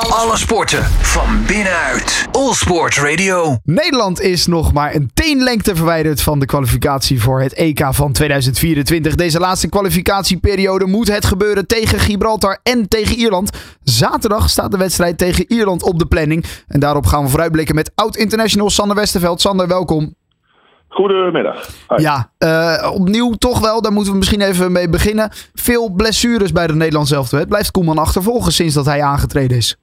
Alle sporten van binnenuit. All Sport Radio. Nederland is nog maar een teenlengte verwijderd van de kwalificatie voor het EK van 2024. Deze laatste kwalificatieperiode moet het gebeuren tegen Gibraltar en tegen Ierland. Zaterdag staat de wedstrijd tegen Ierland op de planning. En daarop gaan we vooruitblikken met oud-international Sander Westerveld. Sander, welkom. Goedemiddag. Hi. Ja, uh, opnieuw toch wel, daar moeten we misschien even mee beginnen. Veel blessures bij de Nederlandse elftal. Het blijft Koeman achtervolgen sinds dat hij aangetreden is.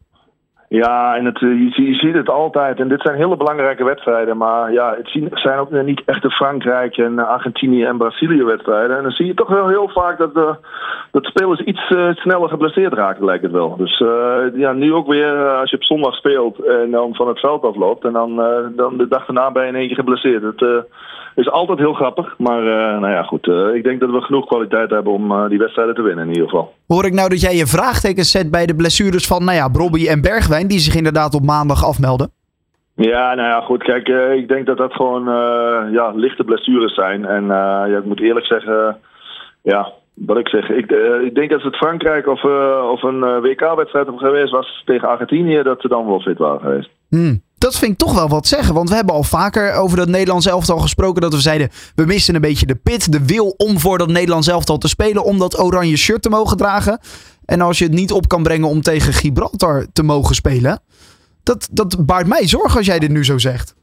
Ja, en het, eh, je, je, ziet het altijd. En dit zijn hele belangrijke wedstrijden. Maar ja, het zijn ook niet echte Frankrijk en Argentinië en Brazilië wedstrijden. En dan zie je toch wel heel vaak dat, uh, dat spelers iets sneller geblesseerd raken, lijkt het wel. Dus ja, nu ook weer als je op zondag speelt en dan van het veld afloopt. En dan, dan de dag daarna ben je in één keer geblesseerd. Het is altijd heel grappig. Maar nou ja, goed. ik denk dat we genoeg kwaliteit hebben om die wedstrijden te winnen in ieder geval. Hoor ik nou dat jij je vraagtekens zet bij de blessures van nou ja, Brobby en Bergwijn, die zich inderdaad op maandag afmelden? Ja, nou ja, goed. Kijk, uh, ik denk dat dat gewoon uh, ja, lichte blessures zijn. En uh, ja, ik moet eerlijk zeggen, ja, wat ik zeg. Ik, ik denk dat het Frankrijk of, of een WK-wedstrijd geweest was tegen Argentinië, dat ze dan wel fit waren geweest. Hmm. Dat vind ik toch wel wat zeggen. Want we hebben al vaker over dat Nederlands elftal gesproken. Dat we zeiden, we missen een beetje de pit. De wil om voor dat Nederlands elftal te spelen. Om dat oranje shirt te mogen dragen. En als je het niet op kan brengen om tegen Gibraltar te mogen spelen. Dat, dat baart mij zorgen als jij dit nu zo zegt.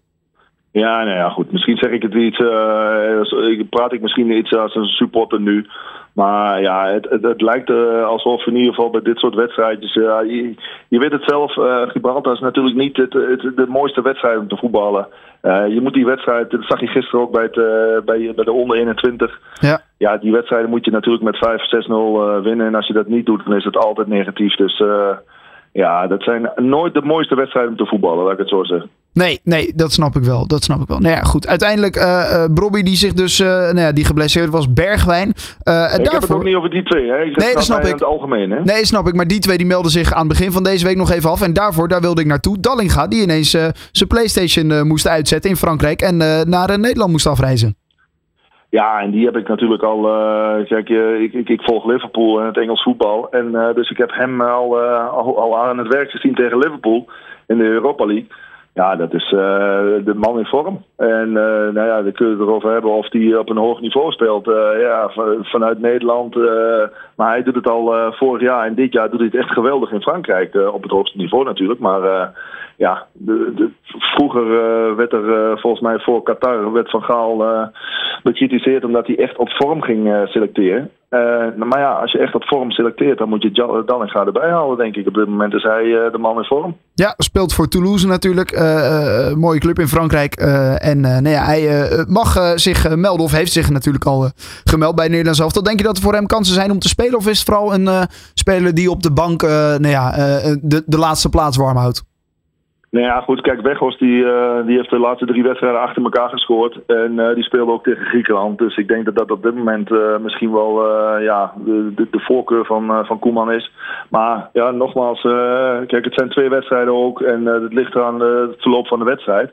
Ja, nou ja, goed. Misschien zeg ik het iets. Uh, praat ik misschien iets als een supporter nu. Maar ja, het, het, het lijkt uh, alsof in ieder geval bij dit soort wedstrijdjes. Uh, je, je, weet het zelf, Gibraltar is natuurlijk niet het, het, de mooiste wedstrijd om te voetballen. je moet die wedstrijd, dat zag je gisteren ook bij, het, bij, bij de onder 21. Ja. ja, die wedstrijden moet je natuurlijk met 5-6-0 winnen. En als je dat niet doet, dan is het altijd negatief. Dus ja, dat zijn nooit de mooiste wedstrijden om te voetballen, laat ik het zo zeggen. Nee, nee, dat snap ik wel. Dat snap ik wel. Nou ja, goed. Uiteindelijk, uh, Brobby die zich dus, uh, nou ja, die geblesseerd was, Bergwijn. Uh, ik daarvoor... heb het ook niet over die twee, hè? Ik nee, dat snap ik. In het algemeen, hè? Nee, snap ik. Maar die twee die melden zich aan het begin van deze week nog even af. En daarvoor, daar wilde ik naartoe. Dallinga, die ineens zijn Playstation moest uitzetten in Frankrijk en naar Nederland moest afreizen. Ja, en die heb ik natuurlijk al. Uh, kijk, ik, ik, ik, volg Liverpool en het Engels voetbal. En uh, dus ik heb hem al, uh, al, al, aan het werk gezien tegen Liverpool in de Europa League. Ja, dat is de man in vorm. En nou ja, dan kun je het erover hebben of hij op een hoog niveau speelt. ja, vanuit Nederland. maar hij doet het al vorig jaar en dit jaar doet hij het echt geweldig in Frankrijk. op het hoogste niveau natuurlijk. Maar ja, de, de, vroeger werd er volgens mij voor Qatar werd Van Gaal bekritiseerd omdat hij echt op vorm ging uh, selecteren. Uh, maar ja, als je echt op vorm selecteert, dan moet je Dallinga erbij halen, denk ik. Op dit moment is hij uh, de man in vorm. Ja, speelt voor Toulouse natuurlijk. mooie club in Frankrijk. en nou ja, hij mag zich melden, of heeft zich natuurlijk al gemeld bij Nederland zelf. Denk je dat er voor hem kansen zijn om te spelen? Of is het vooral een speler die op de bank nou ja, de, de laatste plaats warm houdt? Nou ja, goed. Kijk, Weghorst die, uh, die heeft de laatste drie wedstrijden achter elkaar gescoord. En uh, die speelde ook tegen Griekenland. Dus ik denk dat dat op dit moment uh, misschien wel ja, de, de, de, voorkeur van, van Koeman is. Maar ja, nogmaals, kijk, het zijn twee wedstrijden ook. En het ligt aan het verloop van de wedstrijd.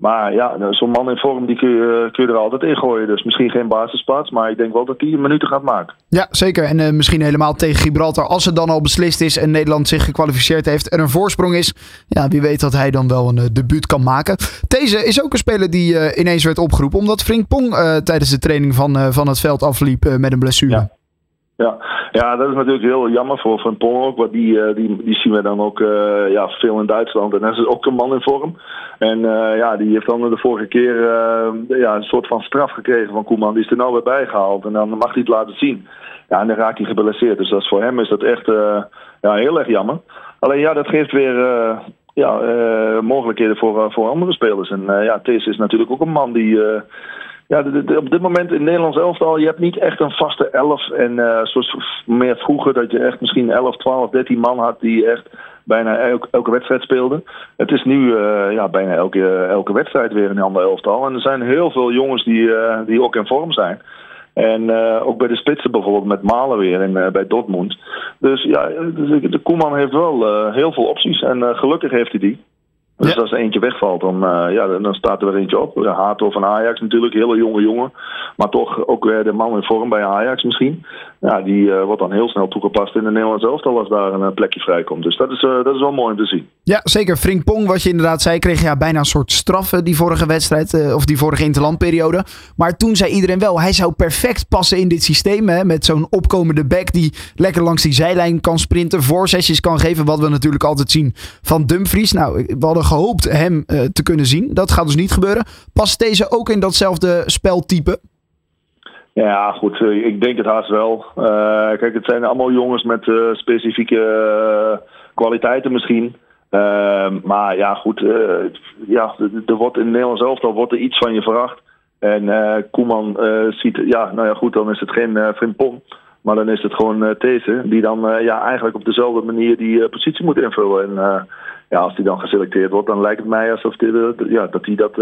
Maar ja, zo'n man in vorm die kun je, kun je er altijd in gooien. Dus misschien geen basisplaats, maar ik denk wel dat hij minuten gaat maken. Ja, zeker. En uh, misschien helemaal tegen Gibraltar. Als het dan al beslist is en Nederland zich gekwalificeerd heeft en een voorsprong is. Ja, wie weet dat hij dan wel een uh, debuut kan maken. Deze is ook een speler die uh, ineens werd opgeroepen. Omdat Frink Pong tijdens de training van, van het veld afliep met een blessure. Ja. Ja. ja, dat is natuurlijk heel jammer voor Van Pong ook. Want die, die, die zien we dan ook ja, veel in Duitsland. En dat is ook een man in vorm. En uh, ja, die heeft dan de vorige keer ja, een soort van straf gekregen van Koeman. Die is er nou weer bijgehaald. En dan mag hij het laten zien. Ja, en dan raakt hij geblesseerd. Dus dat voor hem is dat echt ja, heel erg jammer. Alleen ja, dat geeft weer ja, mogelijkheden voor, voor andere spelers. En ja, Thees is natuurlijk ook een man die... ja, op dit moment in Nederlands elftal, je hebt niet echt een vaste elf. En zoals meer vroeger, dat je echt misschien 11, 12, 13 man had die echt bijna elke, elke wedstrijd speelde. Het is nu uh, ja, bijna elke, elke wedstrijd weer een ander elftal. En er zijn heel veel jongens die, uh, die ook in vorm zijn. En uh, ook bij de spitsen bijvoorbeeld met Malen weer en bij Dortmund. Dus ja, de Koeman heeft wel heel veel opties. En gelukkig heeft hij die. Dus als er eentje wegvalt, dan, uh, ja, dan staat er weer eentje op. Hato van Ajax natuurlijk, hele jonge jongen. Maar toch ook weer de man in vorm bij Ajax misschien. Ja, die wordt dan heel snel toegepast in de Nederlands elftal als daar een plekje vrijkomt. Dus dat is, dat is wel mooi om te zien. Ja, zeker. Frimpong, wat je inderdaad zei, kreeg ja bijna een soort straffen die vorige wedstrijd, of die vorige interlandperiode. Maar toen zei iedereen wel, hij zou perfect passen in dit systeem. Hè, met zo'n opkomende back die lekker langs die zijlijn kan sprinten, voorzetjes kan geven. Wat we natuurlijk altijd zien van Dumfries. Nou, we hadden gehoopt hem te kunnen zien. Dat gaat dus niet gebeuren. Past deze ook in datzelfde speltype? Ja, goed. Eh, ik denk het haast wel. Uh, kijk, het zijn allemaal jongens met uh, specifieke kwaliteiten misschien. Ehm, maar ja, goed. ja, er wordt in Nederland zelf al wordt er iets van je verwacht. En Koeman ziet, ja, nou ja, goed, dan is het geen uh, Frimpong. Maar dan is het gewoon deze, die dan ja, eigenlijk op dezelfde manier die positie moet invullen. En ja, als die dan geselecteerd wordt, dan lijkt het mij alsof die, ja, dat hij dat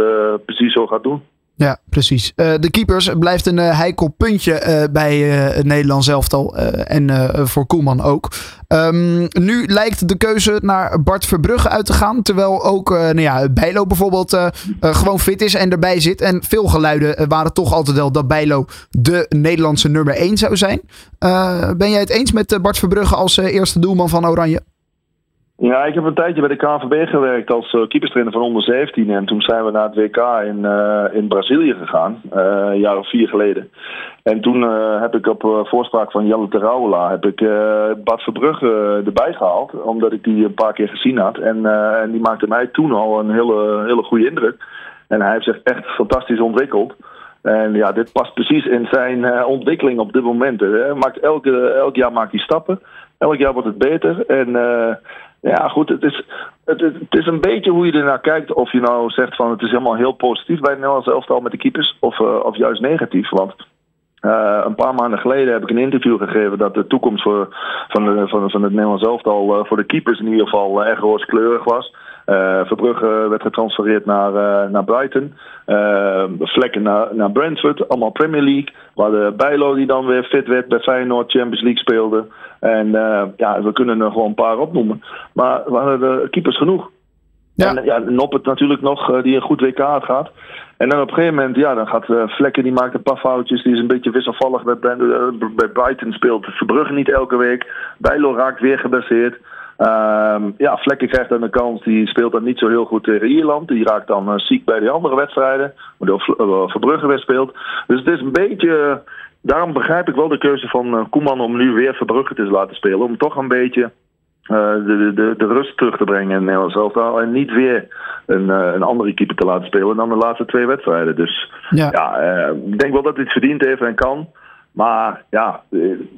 precies zo gaat doen. Ja, precies. Uh, de keepers blijft een uh, heikel puntje uh, bij het Nederlands elftal. en voor Koeman ook. Um, nu lijkt de keuze naar Bart Verbrugge uit te gaan. Terwijl ook nou ja, Bijlo bijvoorbeeld gewoon fit is en erbij zit. En veel geluiden waren toch altijd wel dat Bijlo de Nederlandse nummer 1 zou zijn. ben jij het eens met Bart Verbrugge als eerste doelman van Oranje? Ja, ik heb een tijdje bij de KNVB gewerkt als uh, keeperstrainer van onder 17. En toen zijn we naar het WK in, uh, in Brazilië gegaan, uh, een jaar of vier geleden. En toen heb ik op voorspraak van Jelle Terouwela heb ik Bart Verbrugge erbij gehaald. Omdat ik die een paar keer gezien had. En, en die maakte mij toen al een hele, hele goede indruk. En hij heeft zich echt fantastisch ontwikkeld. En ja, dit past precies in zijn ontwikkeling op dit moment. Hè. Maakt elke, elk jaar maakt hij stappen. Elk jaar wordt het beter. En ja, goed, het is, het, het, is een beetje hoe je ernaar kijkt. Of je nou zegt van het is helemaal heel positief bij het Nederlands elftal met de keepers. Of, uh, of juist negatief. Want uh, een paar maanden geleden heb ik een interview gegeven dat de toekomst voor, van, de, van, van het Nederlands elftal uh, voor de keepers in ieder geval erg rooskleurig was. Uh, Verbrugge werd getransfereerd naar, uh, naar Brighton. Uh, Vlekken naar, naar Brentford. Allemaal Premier League. We hadden Bijlo die dan weer fit werd bij Feyenoord Champions League speelde. En ja, we kunnen er gewoon een paar opnoemen. Maar we hadden de keepers genoeg. Ja. En ja, Noppert natuurlijk nog, die een goed WK had gehad. En dan op een gegeven moment, ja, dan gaat Vlekken, die maakt een paar foutjes. Die is een beetje wisselvallig bij, bij Brighton speelt. Verbrugge niet elke week. Bijlo raakt weer gebaseerd. Um, ja, Vlekken krijgt dan een kans. Die speelt dan niet zo heel goed tegen Ierland. Die raakt dan uh, ziek bij de andere wedstrijden. Waardoor uh, Verbrugge weer speelt. Dus het is een beetje... Daarom begrijp ik wel de keuze van uh, Koeman om nu weer Verbrugge te laten spelen. Om toch een beetje de, de, de rust terug te brengen in het Nederlands elftal. En niet weer een, een andere keeper te laten spelen dan de laatste twee wedstrijden. Dus ja, ja ik denk wel dat hij het verdiend heeft en kan. Maar ja,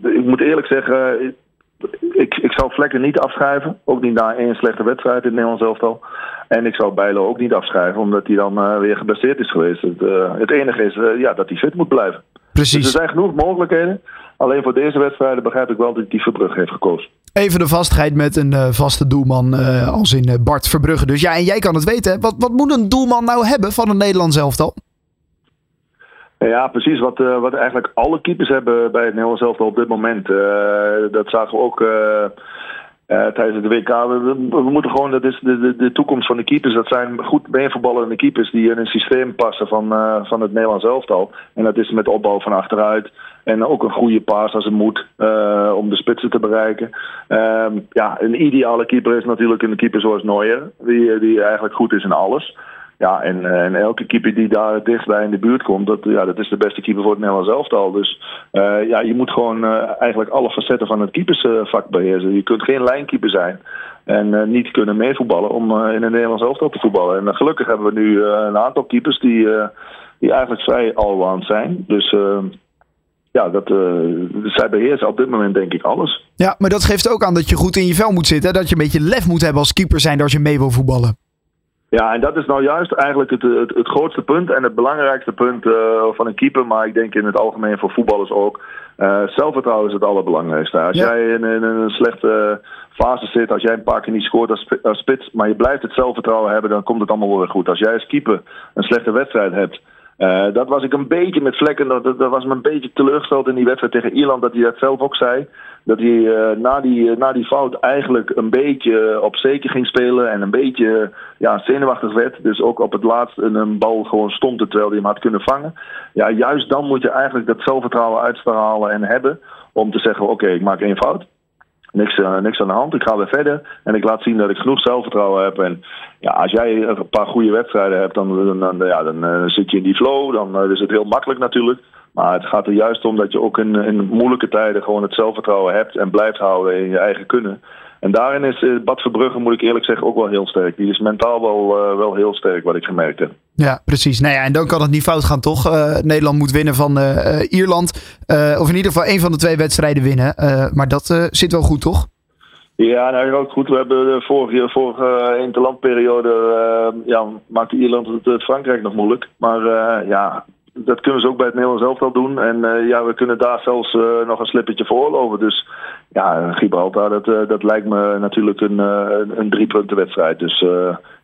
ik moet eerlijk zeggen, ik, ik zou Vlekken niet afschrijven. Ook niet na één slechte wedstrijd in het Nederlands elftal. En ik zou Bijlo ook niet afschrijven, omdat hij dan uh, weer geblesseerd is geweest. Het, uh, het enige is uh, ja, dat hij fit moet blijven. Precies. Dus er zijn genoeg mogelijkheden. Alleen voor deze wedstrijden begrijp ik wel dat hij Verbrugge heeft gekozen. Even de vastigheid met een vaste doelman als in Bart Verbrugge. Dus ja, en jij kan het weten. Wat, wat moet een doelman nou hebben van een Nederlands elftal? Ja, precies. Wat, uh, wat eigenlijk alle keepers hebben bij het Nederlands elftal op dit moment. Uh, dat zagen we ook uh, tijdens het WK. We, we, moeten gewoon, dat is de, de, de, toekomst van de keepers. Dat zijn goed beenvoetballende keepers die in een systeem passen van, van het Nederlands elftal. En dat is met opbouw van achteruit. En ook een goede paas als het moet om de spitsen te bereiken. Ehm, ja, een ideale keeper is natuurlijk een keeper zoals Neuer. Die, die eigenlijk goed is in alles. Ja, en, eh, en elke keeper die daar dichtbij in de buurt komt, dat, ja, dat is de beste keeper voor het Nederlands elftal. Dus uh, ja, je moet gewoon uh, eigenlijk alle facetten van het keepersvak beheersen. Je kunt geen lijnkeeper zijn en niet kunnen meevoetballen om in een Nederlands elftal te voetballen. En gelukkig hebben we nu een aantal keepers die, die eigenlijk vrij allround zijn. Dus ja, dat, zij beheersen op dit moment denk ik alles. Ja, maar dat geeft ook aan dat je goed in je vel moet zitten. Dat je een beetje lef moet hebben als keeper zijn als je mee wil voetballen. Ja, en dat is nou juist eigenlijk het, het, het grootste punt en het belangrijkste punt uh, van een keeper. Maar ik denk in het algemeen voor voetballers ook. Uh, zelfvertrouwen is het allerbelangrijkste. Als jij in, in, een slechte fase zit, als jij een paar keer niet scoort als, als spits, maar je blijft het zelfvertrouwen hebben, dan komt het allemaal weer goed. Als jij als keeper een slechte wedstrijd hebt, uh, dat was ik een beetje met vlekken. Dat, dat, was me een beetje teleurgesteld in die wedstrijd tegen Ierland. Dat hij dat zelf ook zei. Dat hij uh, na, die, uh, na die fout eigenlijk een beetje op zeker ging spelen. En een beetje ja, zenuwachtig werd. Dus ook op het laatst een, een bal gewoon stond terwijl hij hem had kunnen vangen. Ja, juist dan moet je eigenlijk dat zelfvertrouwen uitstralen en hebben om te zeggen: oké, ik maak één fout. Niks, uh, niks aan de hand. Ik ga weer verder. En ik laat zien dat ik genoeg zelfvertrouwen heb. En ja, als jij een paar goede wedstrijden hebt, dan, dan, dan ja, dan uh, zit je in die flow. Dan uh, is het heel makkelijk natuurlijk. Maar het gaat er juist om dat je ook in, in moeilijke tijden gewoon het zelfvertrouwen hebt en blijft houden in je eigen kunnen. En daarin is uh, Bad Verbrugge, moet ik eerlijk zeggen, ook wel heel sterk. Die is mentaal wel, uh, wel heel sterk, wat ik gemerkt heb. Ja, precies. Nou ja, en dan kan het niet fout gaan, toch? Uh, Nederland moet winnen van Ierland. of in ieder geval één van de twee wedstrijden winnen. maar dat zit wel goed, toch? Ja, nou ook goed. We hebben de vorige, vorige interlandperiode ja, maakte Ierland het Frankrijk nog moeilijk. Maar ja, dat kunnen ze ook bij het Nederlands elftal doen. En uh, ja, we kunnen daar zelfs uh, nog een slippertje veroorloven. Dus ja, Gibraltar, dat, uh, dat lijkt me natuurlijk een, een, drie wedstrijd. Dus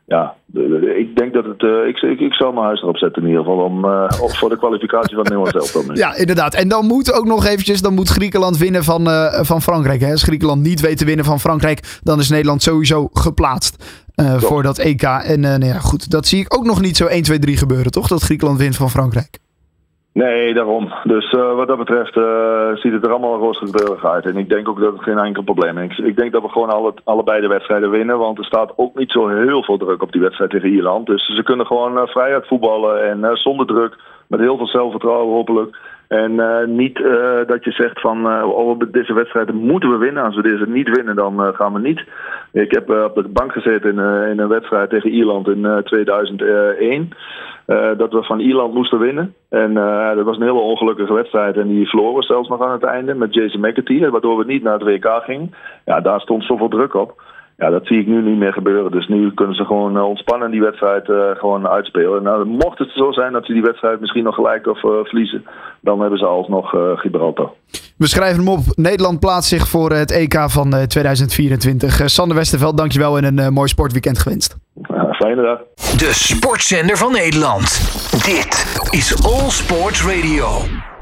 ja, ik denk dat het. ik, ik, ik zal mijn huis erop zetten in ieder geval. Om, voor de kwalificatie van het Nederlands elftal. Ja, inderdaad. En dan moet ook nog eventjes. Dan moet Griekenland winnen van, van Frankrijk. Hè? Als Griekenland niet weet te winnen van Frankrijk. Dan is Nederland sowieso geplaatst. voor dat EK. En nou ja, goed, dat zie ik ook nog niet zo 1, 2, 3 gebeuren, toch? Dat Griekenland wint van Frankrijk. Nee, daarom. Dus uh, wat dat betreft uh, ziet het er allemaal roosig uit. En ik denk ook dat het geen enkel probleem is. Ik denk dat we gewoon alle, allebei de wedstrijden winnen. Want er staat ook niet zo heel veel druk op die wedstrijd tegen Ierland. Dus ze kunnen gewoon uh, vrijheid voetballen en zonder druk. Met heel veel zelfvertrouwen hopelijk. En niet dat je zegt van oh, deze wedstrijden moeten we winnen. Als we deze niet winnen, dan gaan we niet. Ik heb op de bank gezeten in, in een wedstrijd tegen Ierland in 2001. Uh, dat we van Ierland moesten winnen. En dat was een hele ongelukkige wedstrijd. En die verloren zelfs nog aan het einde met Jason McAtee. Waardoor we niet naar het WK gingen. Ja, daar stond zoveel druk op. Ja, dat zie ik nu niet meer gebeuren. Dus nu kunnen ze gewoon uh, ontspannen die wedstrijd uh, gewoon uitspelen. Nou, mocht het zo zijn dat ze die wedstrijd misschien nog gelijk of uh, verliezen, dan hebben ze alsnog Gibraltar. We schrijven hem op. Nederland plaatst zich voor het EK van 2024. Sander Westerveld, dankjewel en een mooi sportweekend gewenst. fijne dag. De sportzender van Nederland. Dit is All Sports Radio.